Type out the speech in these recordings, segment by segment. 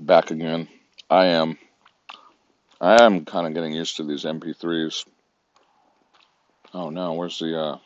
back again. I am. I am kind of getting used to these MP3s. Oh no, where's the uh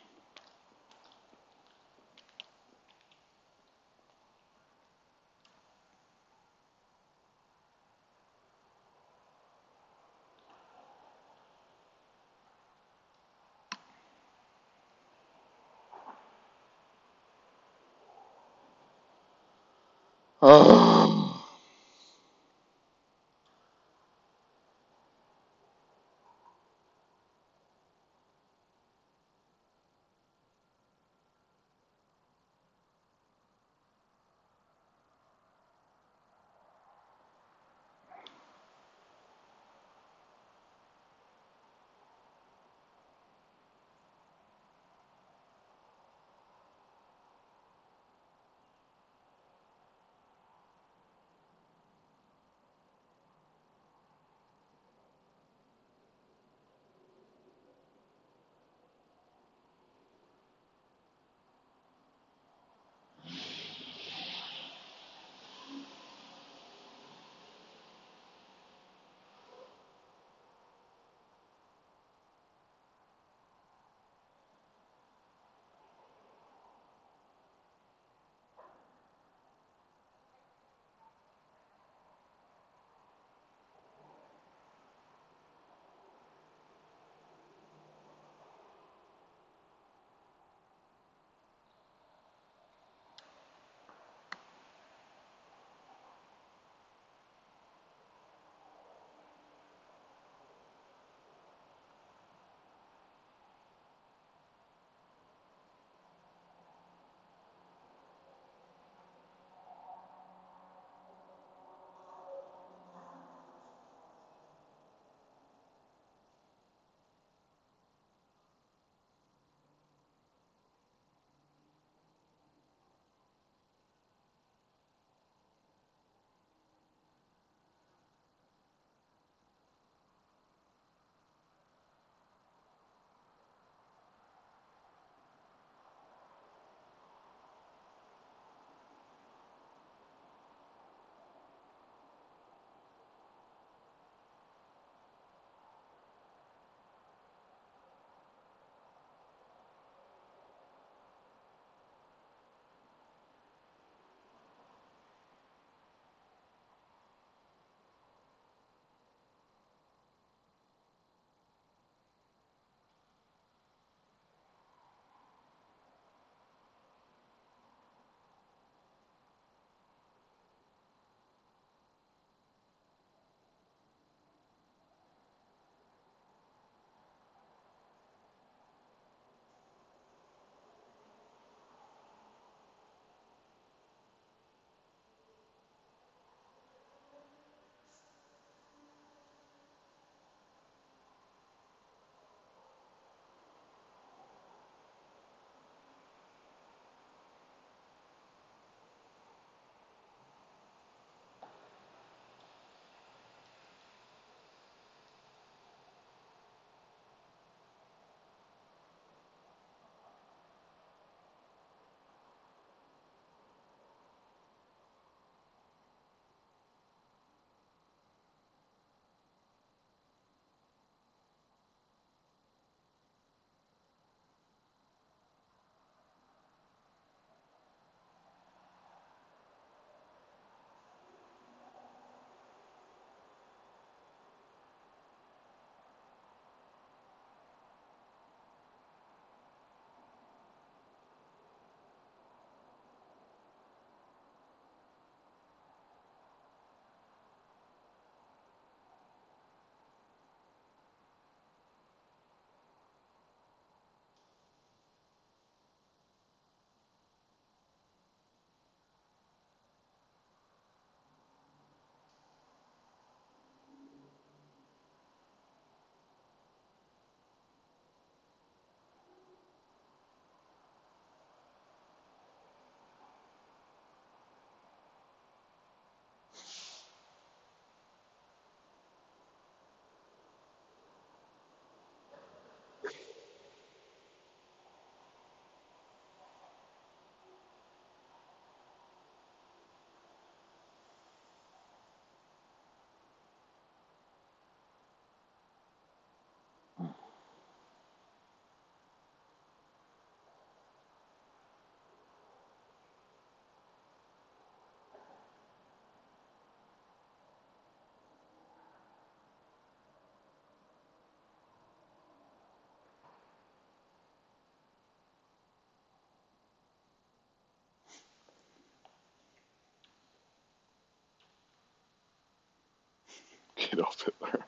Adolf Hitler.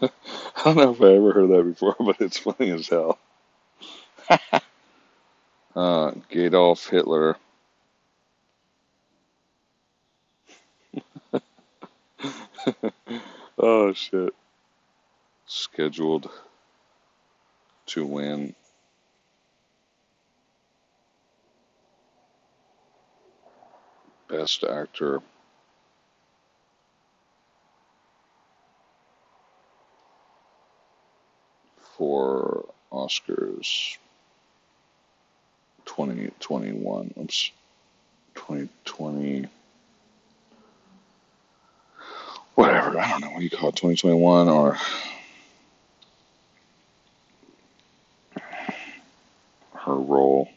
I don't know if I ever heard that before, but it's funny as hell. uh, Adolf Hitler. oh shit. Scheduled to win Best Actor for Oscars 2021. Oops. 2020. Whatever. I don't know. What you call it? 2021 or her role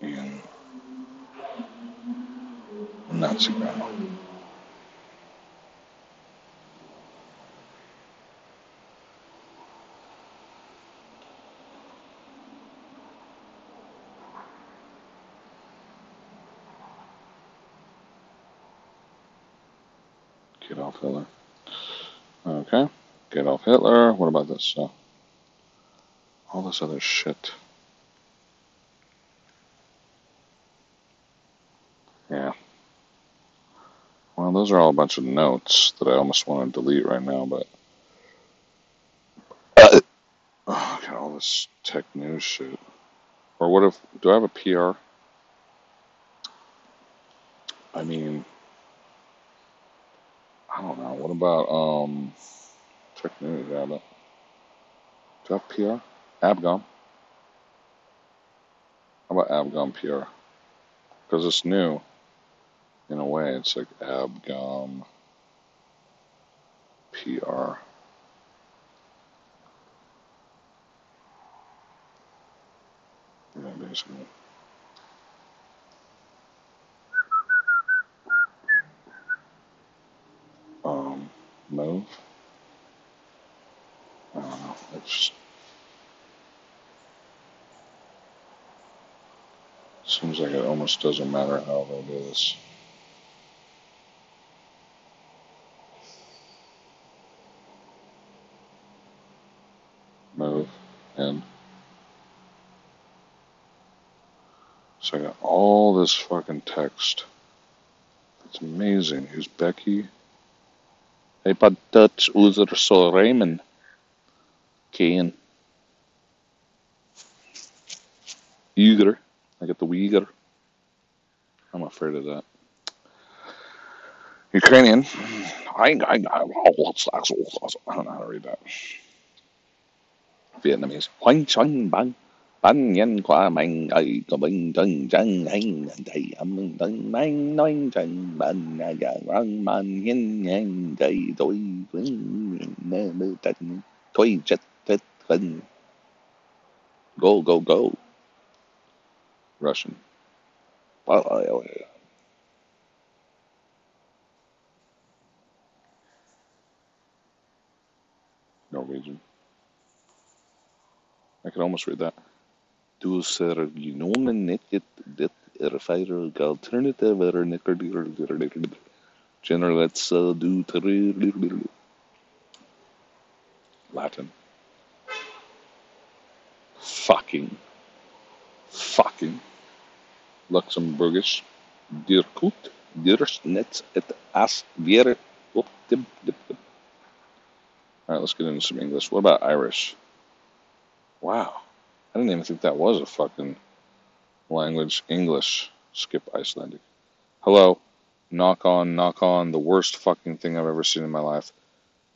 in Nazi Grandma. off Hitler. Okay. Get off Hitler. What about this stuff? All this other shit. Yeah. Well, those are all a bunch of notes that I almost want to delete right now, but. Uh, oh, got all this tech news shit. Or what if. Do I have a PR? I mean. What about um, tech news? Yeah, but do I have PR? Abgom. How about Abgom PR? Because it's new in a way. It's like Abgom PR. Yeah, basically. Um, move. I don't know. It just seems like it almost doesn't matter how they do this. Move and so I got all this fucking text. It's amazing. Who's Becky? Hey, but Dutch user so Raymond Kane. Uyghur. I got the Uyghur. I'm afraid of that. Ukrainian. I, I, I, oh, oh, I don't know how to read that. Vietnamese. Hoành xoanh bang. Bánh nhân qua mình ơi có bình chân chân hành thầy âm tân mang nói chân bên nhà răng man nhân nhân thầy tôi vẫn nè mơ tình tôi tất go go go. Russian. Norwegian. I can almost read that. Du ser genomen nettet det er feire alternative er nekker General let's do Latin. Fucking. Fucking. Luxembourgish. Dirkut. Dirsnets et as vier. Alright, let's get into some English. What about Irish? Wow. I didn't even think that was a fucking language. English. Skip Icelandic. Hello. Knock on, knock on. The worst fucking thing I've ever seen in my life.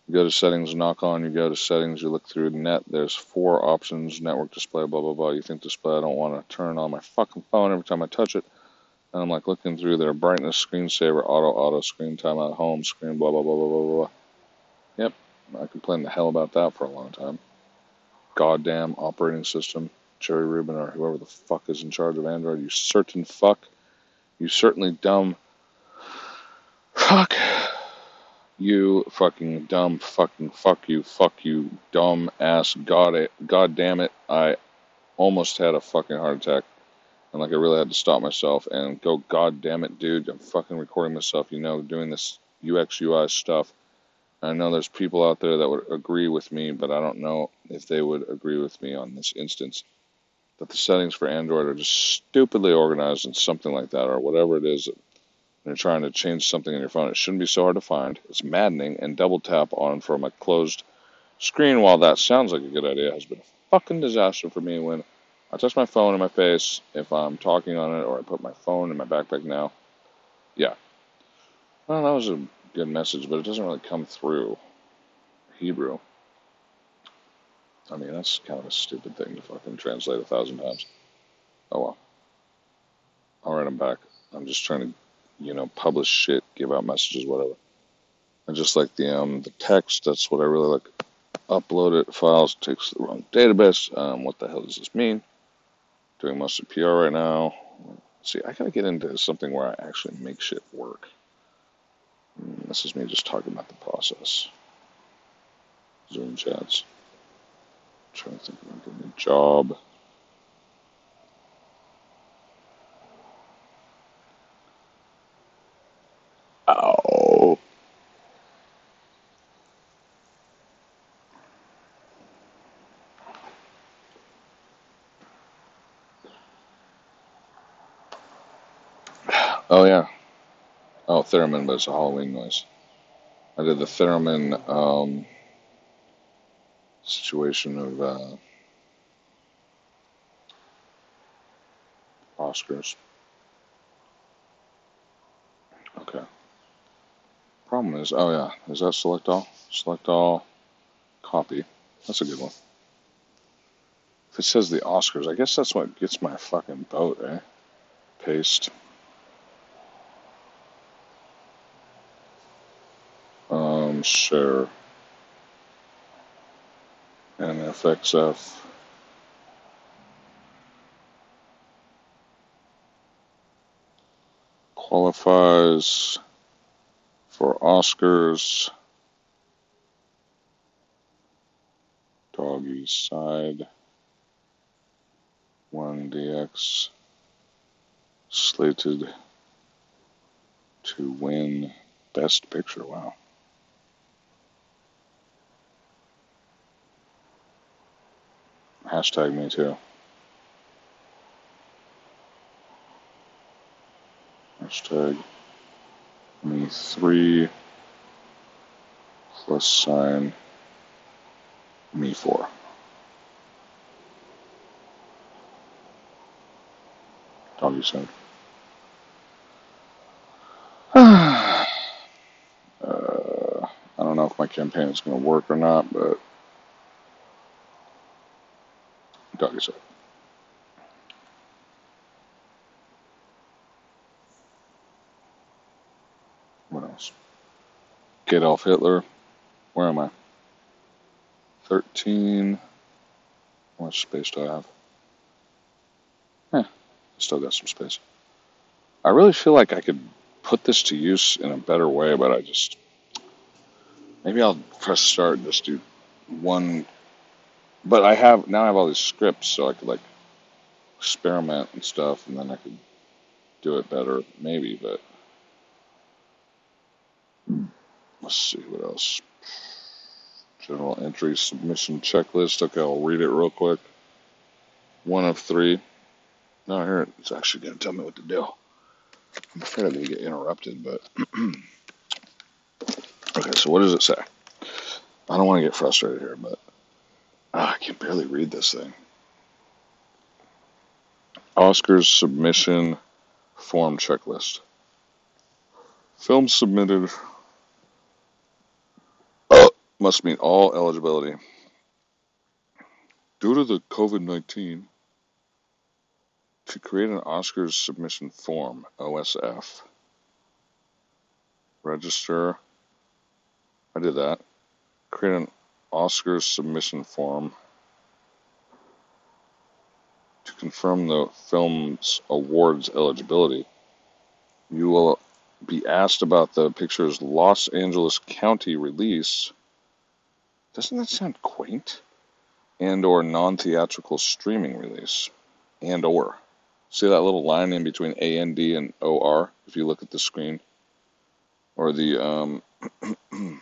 You go to settings, knock on, you go to settings, you look through net. There's four options network display, blah, blah, blah. You think display, I don't want to turn on my fucking phone every time I touch it. And I'm like looking through there brightness, screensaver, auto, auto, screen timeout, home, screen, blah, blah, blah, blah, blah, blah. Yep, I complained the hell about that for a long time. Goddamn operating system. Cherry Rubin or whoever the fuck is in charge of Android, you certain fuck. You certainly dumb fuck. You fucking dumb fucking fuck you, fuck you, dumb ass, god it, god damn it. I almost had a fucking heart attack. And like I really had to stop myself and go, god damn it, dude, I'm fucking recording myself, you know, doing this UX UI stuff. I know there's people out there that would agree with me, but I don't know if they would agree with me on this instance. That the settings for Android are just stupidly organized and something like that, or whatever it is. You're trying to change something in your phone, it shouldn't be so hard to find. It's maddening, and double tap on from a closed screen, while that sounds like a good idea, has been a fucking disaster for me when I touch my phone in my face if I'm talking on it, or I put my phone in my backpack now. Yeah. Well, that was a good message, but it doesn't really come through Hebrew. I mean, that's kind of a stupid thing to fucking translate a thousand times. Oh well. All right, I'm back. I'm just trying to, you know, publish shit, give out messages, whatever. I just like the um the text. That's what I really like. Upload it files takes the wrong database. Um, what the hell does this mean? Doing mostly PR right now. See, I gotta get into something where I actually make shit work. Mm, This is me just talking about the process. Zoom chats. trying to think about getting a job. Oh. Oh yeah. Oh, theremin, but it's a Halloween noise. I did the theremin um, situation of uh, Oscars. Okay. Problem is, oh yeah, is that select all? Select all, copy. That's a good one. If it says the Oscars, I guess that's what gets my fucking boat, eh? Paste. Share. NFXF. Qualifies for Oscars. Doggy side. 1DX. Slated to win Best Picture. Wow. Hashtag me too. Hashtag me three plus sign me four. Doggy side. uh, I don't know if my campaign is going to work or not, but What else? Adolf Hitler. Where am I? 13. How much space do I have? Eh, still got some space. I really feel like I could put this to use in a better way, but I just. Maybe I'll press start and just do one. But I have. Now I have all these scripts, so I could, like, experiment and stuff, and then I could do it better, maybe, but. Let's see what else. General entry submission checklist. Okay, I'll read it real quick. One of three. No, here it's actually going to tell me what to do. I'm afraid I'm going to get interrupted, but. okay, so what does it say? I don't want to get frustrated here, but. Ah, I can barely read this thing. Oscars submission form checklist. Film submitted must meet all eligibility. Due to the COVID 19, to create an Oscars submission form, OSF, register. I did that. Create an Oscars submission form to confirm the film's awards eligibility. You will be asked about the picture's Los Angeles County release doesn't that sound quaint? And or non-theatrical streaming release. And or. See that little line in between A and D O R if you look at the screen? or the um,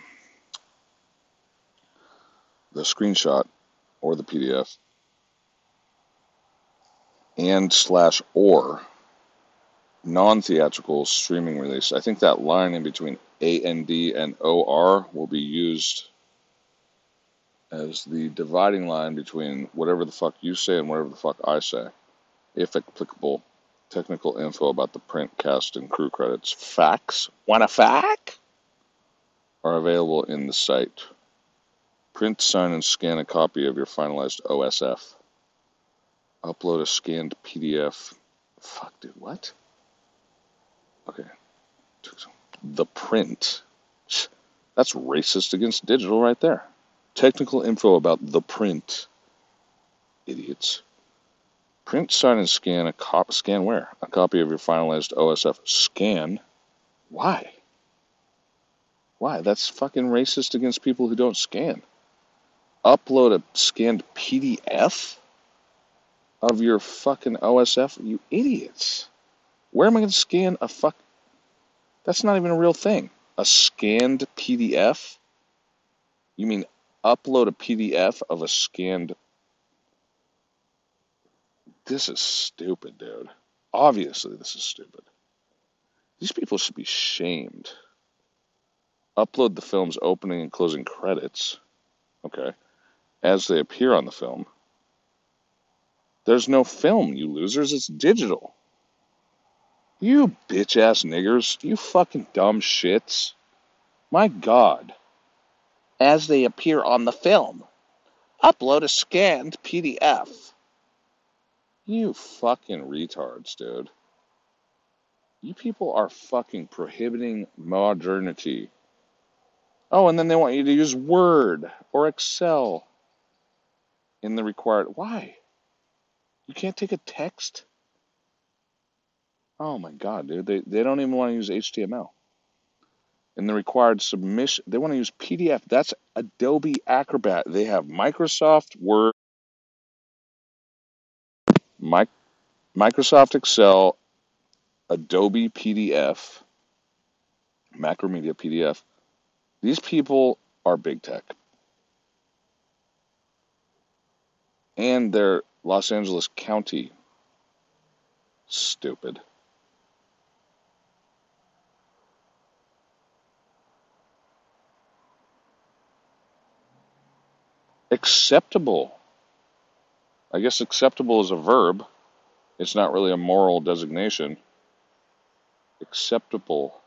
the screenshot or the PDF and slash or non-theatrical streaming release. I think that line in between AND and OR will be used as the dividing line between whatever the fuck you say and whatever the fuck I say. If applicable, technical info about the print, cast, and crew credits. Facts? Wanna fact? Are available in the site. Print, sign, and scan a copy of your finalized OSF. Upload a scanned PDF. Fuck, dude, what? Okay. The print. That's racist against digital right there. Technical info about the print. Idiots. Print, sign, and scan a cop. Scan where? A copy of your finalized OSF. Scan. Why? Why? That's fucking racist against people who don't scan. Upload a scanned PDF of your fucking OSF. You idiots. Where am I going to scan a fuck? That's not even a real thing. A scanned PDF? You mean upload a PDF of a scanned. This is stupid, dude. Obviously, this is stupid. These people should be shamed. Upload the film's opening and closing credits, okay, as they appear on the film. There's no film, you losers. It's digital. You bitch ass niggers. You fucking dumb shits. My God. As they appear on the film. Upload a scanned PDF. You fucking retards, dude. You people are fucking prohibiting modernity. Oh, and then they want you to use Word or Excel in the required. Why? You can't take a text? Oh my God, dude. They, they don't even want to use HTML. In the required submission, they want to use PDF. That's Adobe Acrobat. They have Microsoft Word, Mi- Microsoft Excel, Adobe PDF, Macromedia PDF. These people are big tech. And they're Los Angeles County. Stupid. Acceptable. I guess acceptable is a verb. It's not really a moral designation. Acceptable.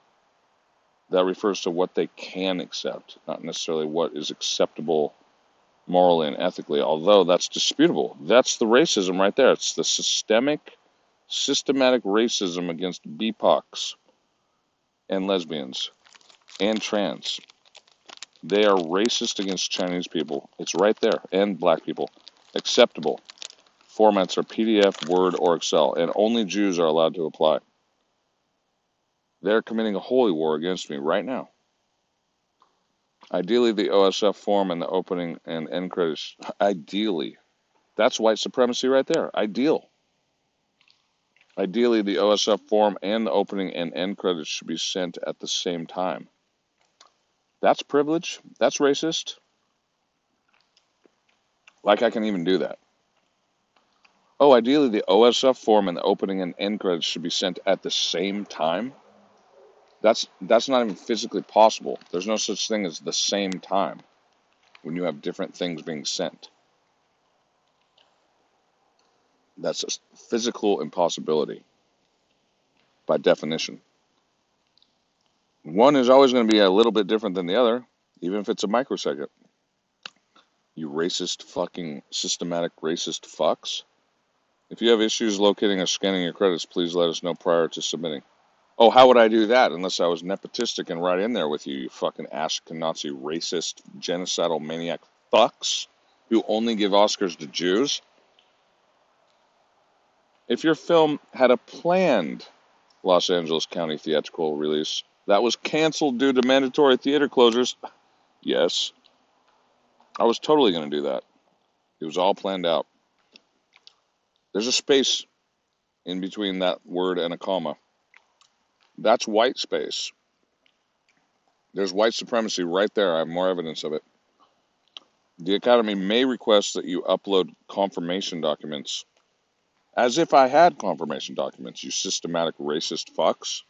That refers to what they can accept, not necessarily what is acceptable morally and ethically, although that's disputable. That's the racism right there. It's the systemic, systematic racism against BIPOCs and lesbians and trans. They are racist against Chinese people. It's right there. And black people. Acceptable. Formats are PDF, Word, or Excel, and only Jews are allowed to apply. They're committing a holy war against me right now. Ideally, the OSF form and the opening and end credits. Ideally. That's white supremacy right there. Ideal. Ideally, the OSF form and the opening and end credits should be sent at the same time. That's privilege. That's racist. Like I can even do that. Oh, ideally, the OSF form and the opening and end credits should be sent at the same time. That's that's not even physically possible. There's no such thing as the same time when you have different things being sent. That's a physical impossibility by definition. One is always going to be a little bit different than the other, even if it's a microsecond. You racist fucking systematic racist fucks. If you have issues locating or scanning your credits, please let us know prior to submitting. Oh, how would I do that unless I was nepotistic and right in there with you, you fucking Ashkenazi racist, genocidal maniac fucks who only give Oscars to Jews? If your film had a planned Los Angeles County theatrical release, that was canceled due to mandatory theater closures. Yes. I was totally going to do that. It was all planned out. There's a space in between that word and a comma. That's white space. There's white supremacy right there. I have more evidence of it. The Academy may request that you upload confirmation documents. As if I had confirmation documents, you systematic racist fucks.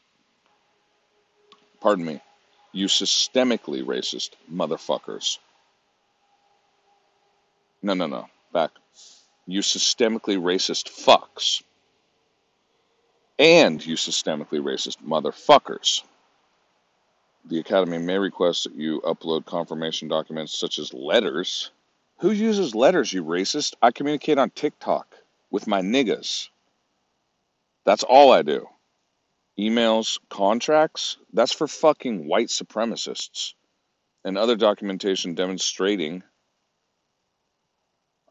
Pardon me. You systemically racist motherfuckers. No, no, no. Back. You systemically racist fucks. And you systemically racist motherfuckers. The Academy may request that you upload confirmation documents such as letters. Who uses letters, you racist? I communicate on TikTok with my niggas. That's all I do. Emails, contracts, that's for fucking white supremacists. And other documentation demonstrating.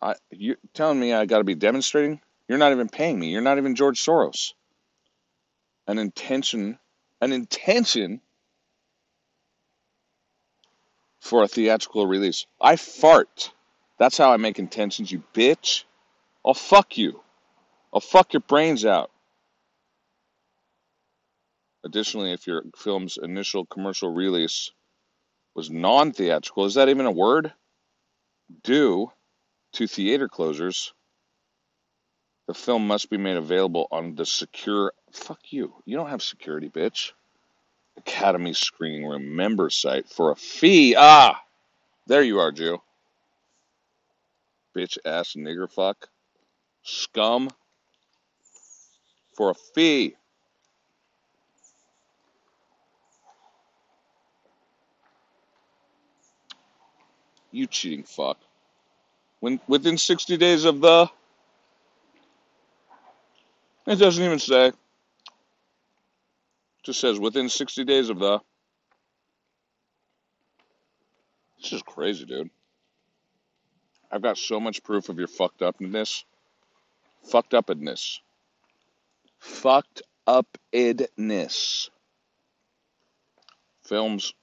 I, you telling me I got to be demonstrating? You're not even paying me. You're not even George Soros. An intention, an intention for a theatrical release. I fart. That's how I make intentions, you bitch. I'll fuck you. I'll fuck your brains out. Additionally, if your film's initial commercial release was non theatrical, is that even a word? Due to theater closures, the film must be made available on the secure. Fuck you. You don't have security, bitch. Academy Screening Room member site for a fee. Ah! There you are, Jew. Bitch ass nigger fuck. Scum. For a fee. You cheating fuck. When within 60 days of the it doesn't even say. Just says within 60 days of the This is crazy, dude. I've got so much proof of your fucked upness. Fucked upness. Fucked upness. Films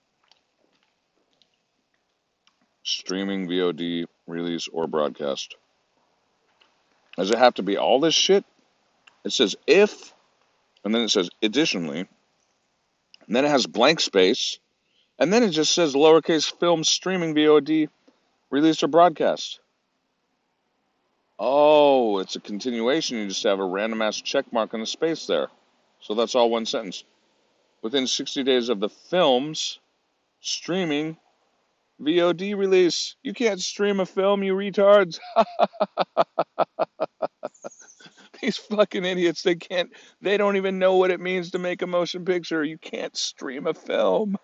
streaming, VOD, release, or broadcast. Does it have to be all this shit? It says if, and then it says additionally, and then it has blank space, and then it just says lowercase film streaming, VOD, release, or broadcast. Oh, it's a continuation. You just have a random ass check mark in the space there. So that's all one sentence. Within 60 days of the film's streaming, VOD release. You can't stream a film, you retards. These fucking idiots, they can't, they don't even know what it means to make a motion picture. You can't stream a film.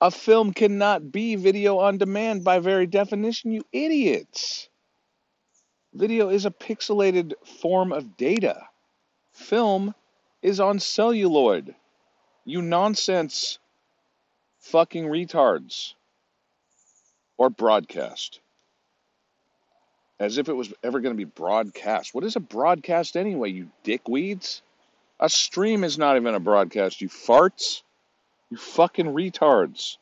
A film cannot be video on demand by very definition, you idiots. Video is a pixelated form of data. Film is on celluloid. You nonsense fucking retards. Or broadcast. As if it was ever going to be broadcast. What is a broadcast anyway, you dickweeds? A stream is not even a broadcast, you farts. You fucking retards.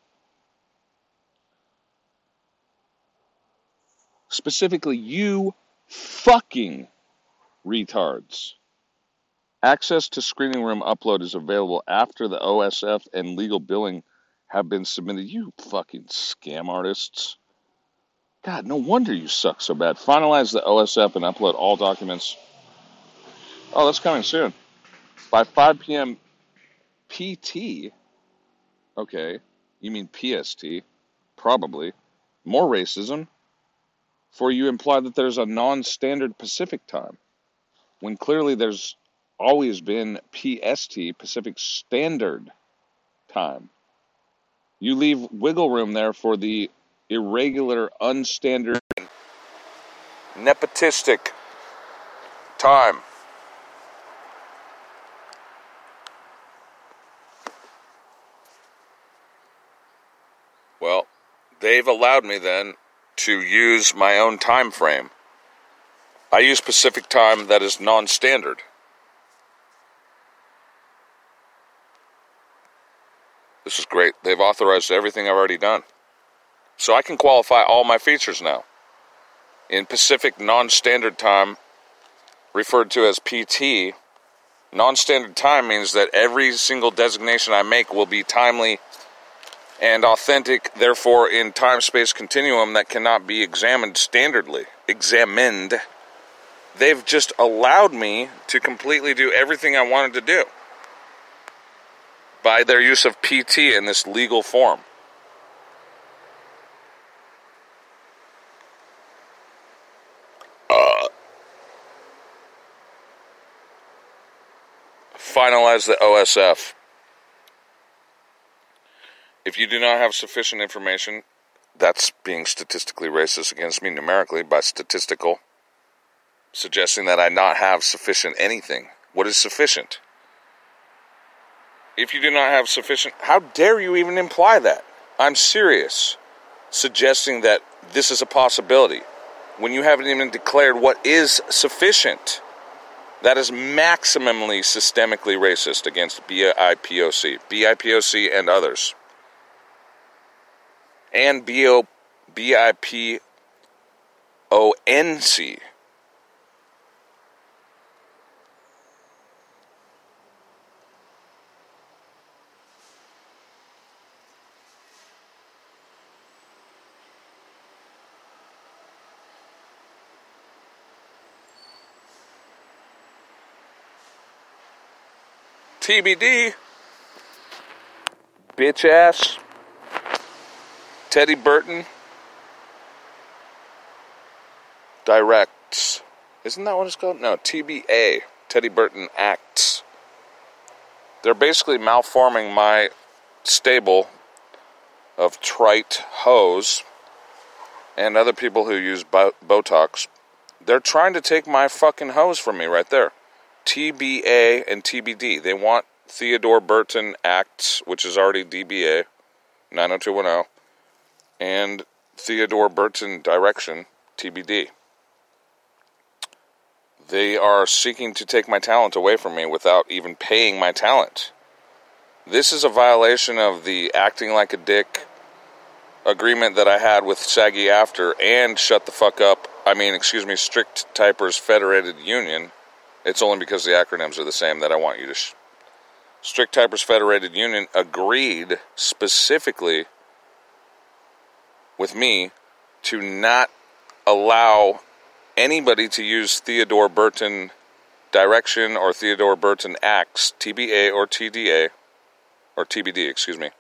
Specifically, you fucking retards. Access to screening room upload is available after the OSF and legal billing have been submitted. You fucking scam artists. God, no wonder you suck so bad. Finalize the OSF and upload all documents. Oh, that's coming soon. By 5 p.m. PT. Okay, you mean PST. Probably. More racism. For you imply that there's a non standard Pacific time, when clearly there's always been PST, Pacific Standard Time. You leave wiggle room there for the irregular, unstandard, nepotistic time. Well, they've allowed me then to use my own time frame. I use Pacific time that is non standard. This is great. They've authorized everything I've already done. So I can qualify all my features now. In Pacific non standard time, referred to as PT, Non standard time means that every single designation I make will be timely and authentic, therefore, in time space continuum that cannot be examined standardly. Examined. They've just allowed me to completely do everything I wanted to do by their use of PT in this legal form. Uh, finalize the OSF. If you do not have sufficient information, that's being statistically racist against me numerically by statistical, suggesting that I not have sufficient anything. What is sufficient? If you do not have sufficient, how dare you even imply that? I'm serious, suggesting that this is a possibility when you haven't even declared what is sufficient. That is maximally systemically racist against BIPOC, BIPOC and others. And BO, BIPONC. TBD. Bitch ass. Teddy Burton. Directs. Isn't that what it's called? No, TBA. Teddy Burton Acts. They're basically malforming my stable of trite hoes and other people who use Botox. They're trying to take my fucking hose from me right there. TBA and TBD. They want Theodore Burton Acts, which is already DBA, 90210, and Theodore Burton Direction, TBD. They are seeking to take my talent away from me without even paying my talent. This is a violation of the acting like a dick agreement that I had with Saggy After and Shut the Fuck Up, I mean, excuse me, Strict Typers Federated Union it's only because the acronyms are the same that I want you to. Sh- Strict Typers Federated Union agreed specifically with me to not allow anybody to use Theodore Burton direction or Theodore Burton acts, TBA or TDA, or TBD, excuse me.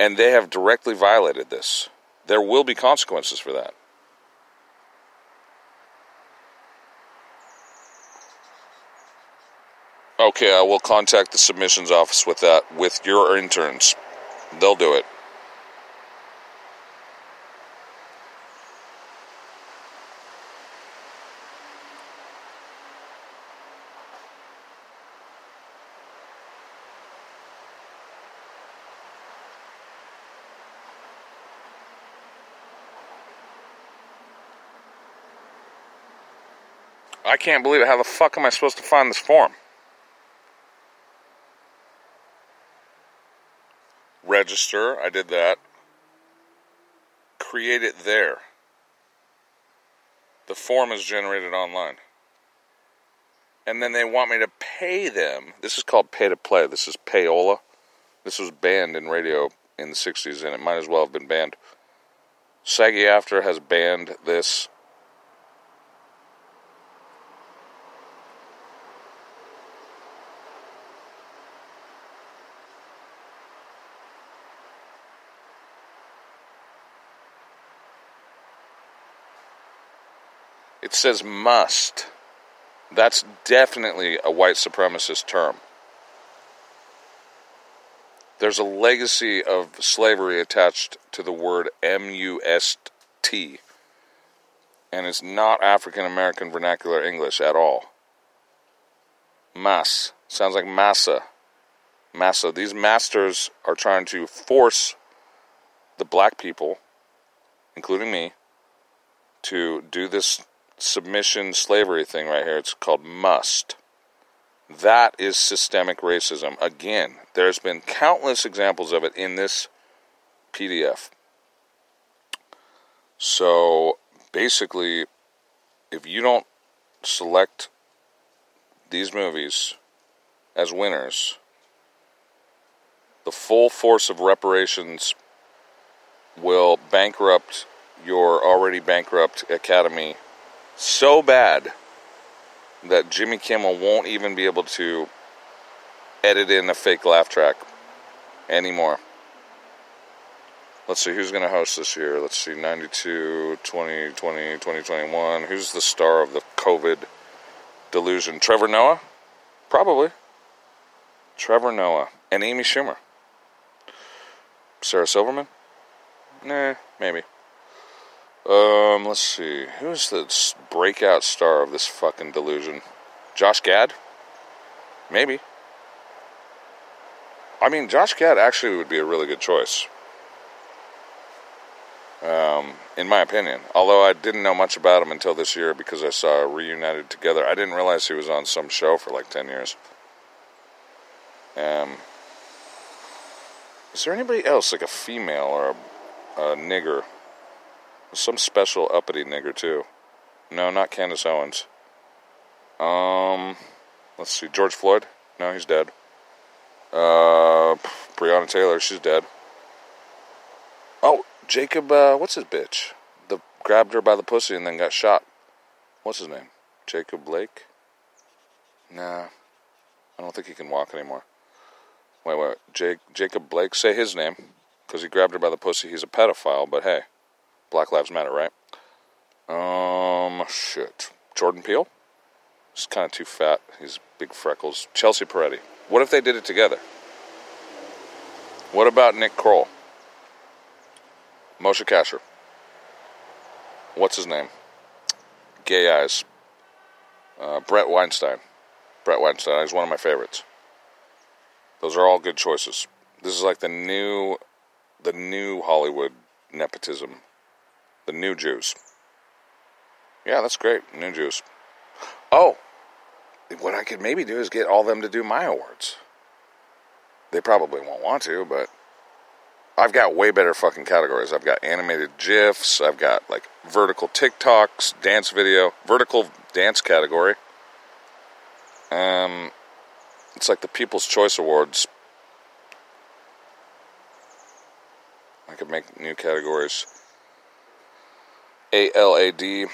And they have directly violated this. There will be consequences for that. Okay, I will contact the submissions office with that, with your interns. They'll do it. I can't believe it. How the fuck am I supposed to find this form? Register. I did that. Create it there. The form is generated online. And then they want me to pay them. This is called pay to play. This is payola. This was banned in radio in the 60s, and it might as well have been banned. Saggy After has banned this It says must. That's definitely a white supremacist term. There's a legacy of slavery attached to the word M U S T, and it's not African American vernacular English at all. Mass sounds like massa. Massa. These masters are trying to force the black people, including me, to do this submission slavery thing right here. It's called must. That is systemic racism. Again, there's been countless examples of it in this PDF. So basically, if you don't select these movies as winners, the full force of reparations will bankrupt your already bankrupt academy so bad that Jimmy Kimmel won't even be able to edit in a fake laugh track anymore. Let's see who's going to host this year. Let's see 92, 2020, 2021. Who's the star of the COVID delusion? Trevor Noah? Probably. Trevor Noah and Amy Schumer. Sarah Silverman? Nah, maybe. Um, let's see. Who's the breakout star of this fucking delusion? Josh Gad? Maybe. I mean, Josh Gad actually would be a really good choice. Um, in my opinion. Although I didn't know much about him until this year because I saw Reunited Together. I didn't realize he was on some show for like 10 years. Um, is there anybody else, like a female or a, a nigger? Some special uppity nigger, too. No, not Candace Owens. Um, let's see. George Floyd? No, he's dead. Uh, Breonna Taylor, she's dead. Oh, Jacob, uh, what's his bitch? The grabbed her by the pussy and then got shot. What's his name? Jacob Blake? Nah, I don't think he can walk anymore. Wait, wait, Jake, Jacob Blake, say his name, because he grabbed her by the pussy. He's a pedophile, but hey, Black Lives Matter, right? Um, shit. Jordan Peele? He's kind of too fat. He's big freckles. Chelsea Peretti. What if they did it together? What about Nick Kroll? Moshe Kasher. What's his name? Gay Eyes. Uh, Bret Weinstein. Brett Weinstein. He's one of my favorites. Those are all good choices. This is like the new, the new Hollywood nepotism, the new Jews. Yeah, that's great, new Jews. Oh, what I could maybe do is get all them to do my awards. They probably won't want to, but I've got way better fucking categories. I've got animated GIFs, I've got like vertical TikToks, dance video, vertical dance category. Um, it's like the People's Choice Awards. I could make new categories. A L A D,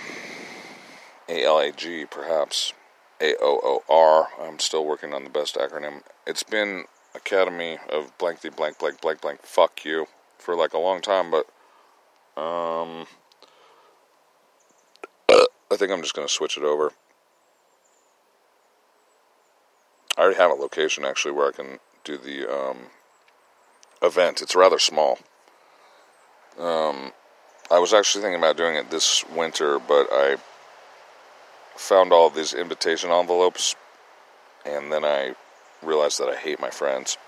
A L A G, perhaps. A O O R. I'm still working on the best acronym. It's been Academy of blank the blank blank blank blank fuck you for like a long time, but um, I think I'm just gonna switch it over. I already have a location actually where I can do the um, event. It's rather small. Um, I was actually thinking about doing it this winter, but I found all these invitation envelopes, and then I realized that I hate my friends.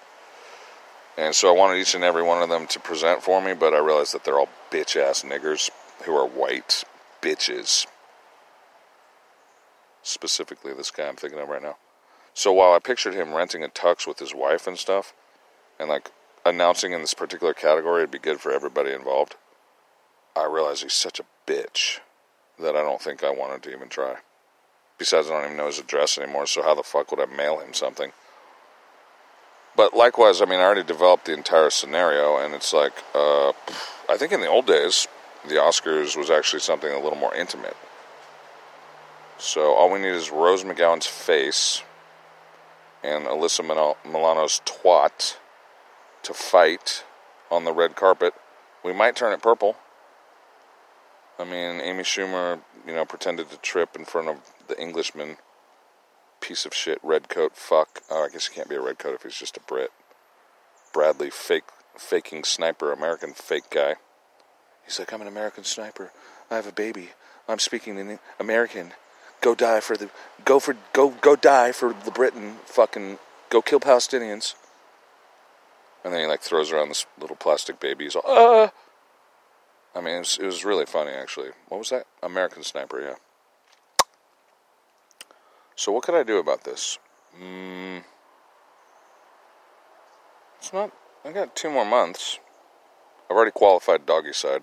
And so I wanted each and every one of them to present for me, but I realized that they're all bitch ass niggers who are white bitches. Specifically, this guy I'm thinking of right now. So while I pictured him renting a tux with his wife and stuff, and like announcing in this particular category it'd be good for everybody involved, I realize he's such a bitch that I don't think I wanted to even try. Besides, I don't even know his address anymore, so how the fuck would I mail him something? But likewise, I mean, I already developed the entire scenario, and it's like, uh, I think in the old days, the Oscars was actually something a little more intimate. So all we need is Rose McGowan's face and Alyssa Milano's twat to fight on the red carpet. We might turn it purple. I mean, Amy Schumer, you know, pretended to trip in front of the Englishman. Piece of shit, red coat, fuck. Oh, I guess he can't be a red coat if he's just a Brit. Bradley, fake, faking sniper, American fake guy. He's like, I'm an American sniper. I have a baby. I'm speaking in American. Go die for the, go for, go, go die for the Britain. Fucking, go kill Palestinians. And then he like throws around this little plastic baby. He's all, ah. I mean, it was, it was really funny, actually. What was that? American Sniper, yeah. So, what could I do about this? Mm, it's not. I got two more months. I've already qualified doggy side.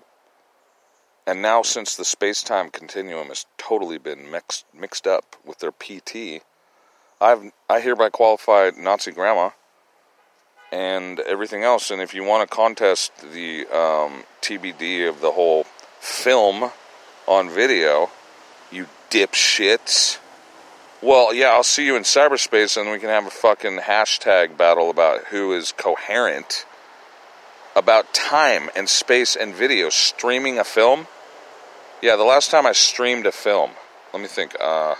And now, since the space time continuum has totally been mixed, mixed up with their PT, I've I hereby qualify Nazi grandma and everything else. And if you want to contest the um, TBD of the whole film on video, you dipshits. Well, yeah, I'll see you in cyberspace and we can have a fucking hashtag battle about who is coherent about time and space and video. Streaming a film? Yeah, the last time I streamed a film, let me think, uh,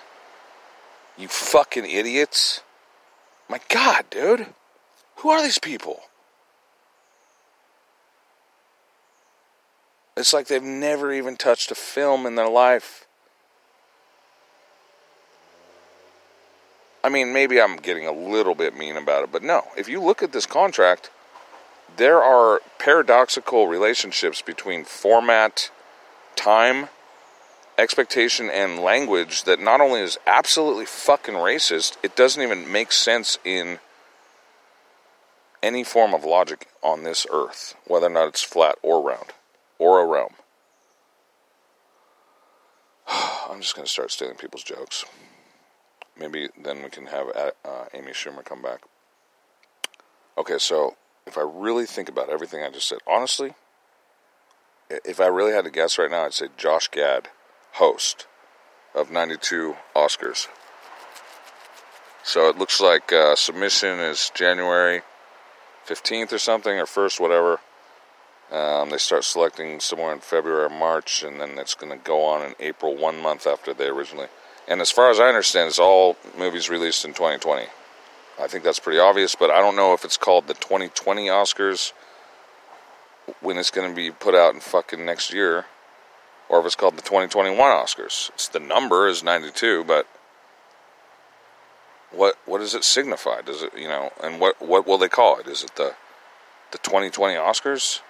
you fucking idiots. My god, dude. Who are these people? It's like they've never even touched a film in their life. I mean, maybe I'm getting a little bit mean about it, but no. If you look at this contract, there are paradoxical relationships between format, time, expectation, and language that not only is absolutely fucking racist, it doesn't even make sense in any form of logic on this earth, whether or not it's flat or round or a realm. I'm just going to start stealing people's jokes. Maybe then we can have uh, Amy Schumer come back. Okay, so if I really think about everything I just said, honestly, if I really had to guess right now, I'd say Josh Gad, host of 92 Oscars. So it looks like uh, submission is January 15th or something, or 1st, whatever. Um, they start selecting somewhere in February or March, and then it's going to go on in April, one month after they originally. And as far as I understand, it's all movies released in 2020. I think that's pretty obvious, but I don't know if it's called the 2020 Oscars when it's going to be put out in fucking next year, or if it's called the 2021 Oscars. It's the number is 92, but what what does it signify? Does it you know? And what what will they call it? Is it the the 2020 Oscars?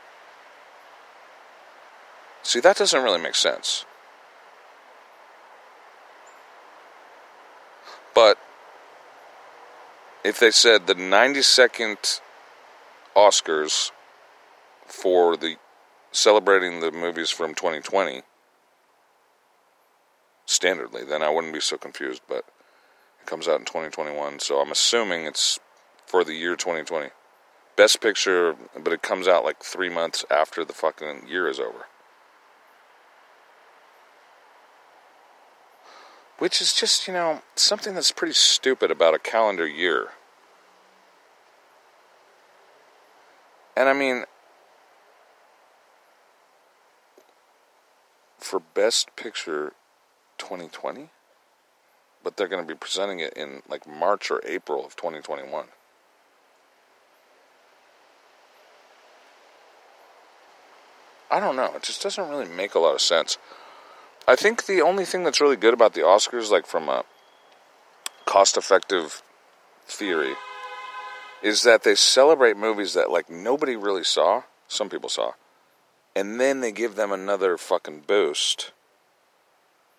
See, that doesn't really make sense. But if they said the 92nd Oscars for the celebrating the movies from 2020 standardly, then I wouldn't be so confused. But comes out in 2021, so I'm assuming it's for the year 2020. Best Picture, but it comes out like three months after the fucking year is over. Which is just, you know, something that's pretty stupid about a calendar year. And I mean, for Best Picture 2020, but they're going to be presenting it in like March or April of 2021. I don't know. It just doesn't really make a lot of sense. I think the only thing that's really good about the Oscars, like from a cost effective theory, is that they celebrate movies that like nobody really saw, some people saw, and then they give them another fucking boost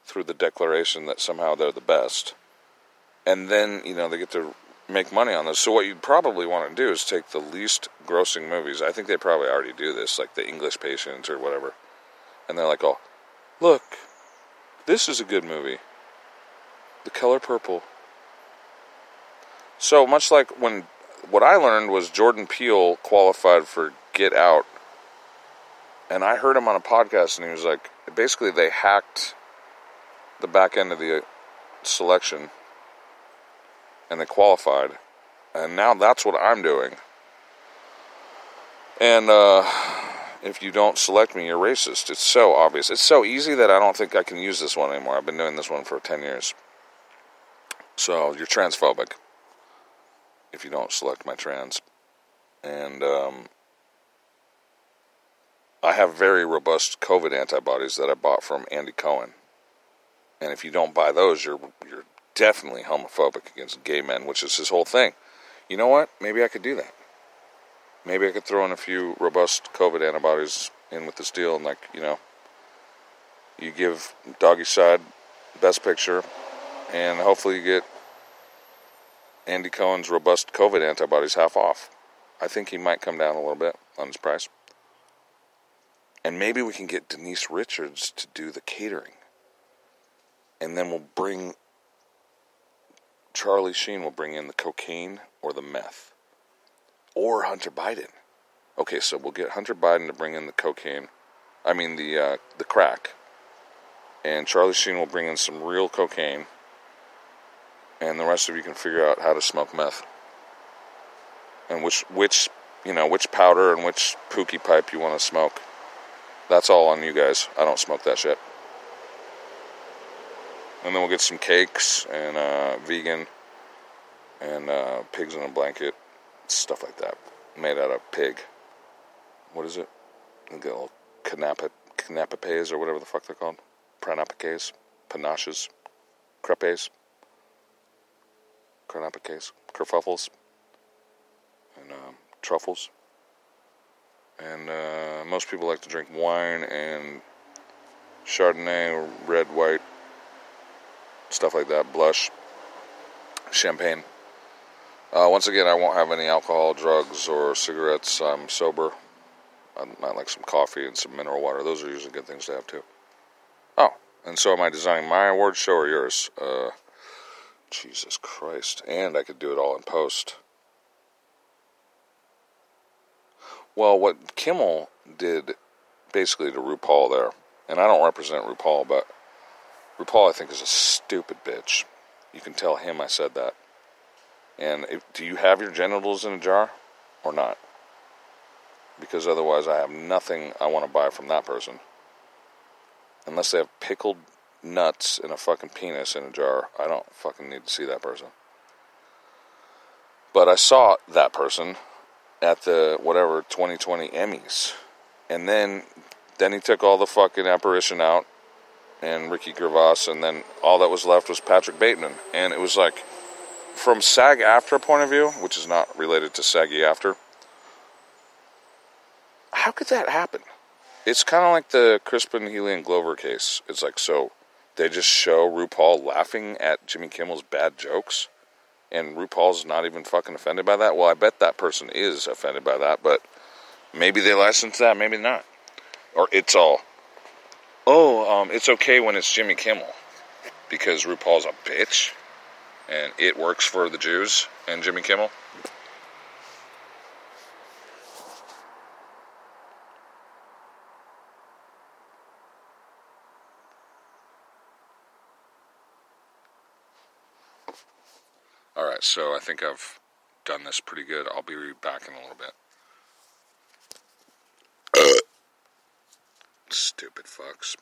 through the declaration that somehow they're the best. And then, you know, they get to make money on those. So what you'd probably want to do is take the least grossing movies. I think they probably already do this, like the English Patient or whatever. And they're like, "Oh, look, this is a good movie. The Color Purple. So much like when what I learned was Jordan Peele qualified for Get Out, and I heard him on a podcast, and he was like, basically they hacked the back end of the selection, and they qualified, and now that's what I'm doing. And uh, if you don't select me, you're racist. It's so obvious. It's so easy that I don't think I can use this one anymore. I've been doing this one for 10 years. So you're transphobic if you don't select my trans. And um, I have very robust COVID antibodies that I bought from Andy Cohen. And if you don't buy those, you're you're definitely homophobic against gay men, which is his whole thing. You know what? Maybe I could do that maybe I could throw in a few robust COVID antibodies in with this deal, and like you know, you give Doggy Side Best Picture, and hopefully you get Andy Cohen's robust COVID antibodies half off. I think he might come down a little bit on his price. And maybe we can get Denise Richards to do the catering. And then we'll bring Charlie Sheen will bring in the cocaine or the meth. Or Hunter Biden. Okay, so we'll get Hunter Biden to bring in the cocaine. I mean the uh, the crack. And Charlie Sheen will bring in some real cocaine. And the rest of you can figure out how to smoke meth. And which which you know, which powder and which pookie pipe you want to smoke. That's all on you guys. I don't smoke that shit. And then we'll get some cakes and uh, vegan and uh, pigs in a blanket, stuff like that, made out of pig. What is it? We'll get little canapa, canapes or whatever the fuck they're called. Pranapaques, panaches, crepes, cranapes, kerfuffles, and um, truffles. And uh, most people like to drink wine and Chardonnay or red, white, stuff like that, blush, champagne. Uh, once again, I won't have any alcohol, drugs, or cigarettes. I'm sober. I might like some coffee and some mineral water. Those are usually good things to have too. Oh, and so am I designing my award show or yours? Uh, Jesus Christ. And I could do it all in post. Well, what Kimmel did basically to RuPaul there, and I don't represent RuPaul, but RuPaul I think is a stupid bitch. You can tell him I said that. And if, do you have your genitals in a jar or not? Because otherwise, I have nothing I want to buy from that person. Unless they have pickled nuts and a fucking penis in a jar, I don't fucking need to see that person. But I saw that person at the whatever 2020 Emmys, and then then he took all the fucking apparition out and Ricky Gervais, and then all that was left was Patrick Bateman, and it was like from SAG AFTRA point of view, which is not related to SAGgy After. How could that happen? It's kind of like the Crispin, Healy, and Glover case. It's like so they just show RuPaul laughing at Jimmy Kimmel's bad jokes and RuPaul's not even fucking offended by that. Well, I bet that person is offended by that, but maybe they license that, maybe not. Or it's all, oh, um, it's okay when it's Jimmy Kimmel because RuPaul's a bitch and it works for the Jews and Jimmy Kimmel. All right, so I think I've done this pretty good. I'll be back in a little bit. Stupid fucks.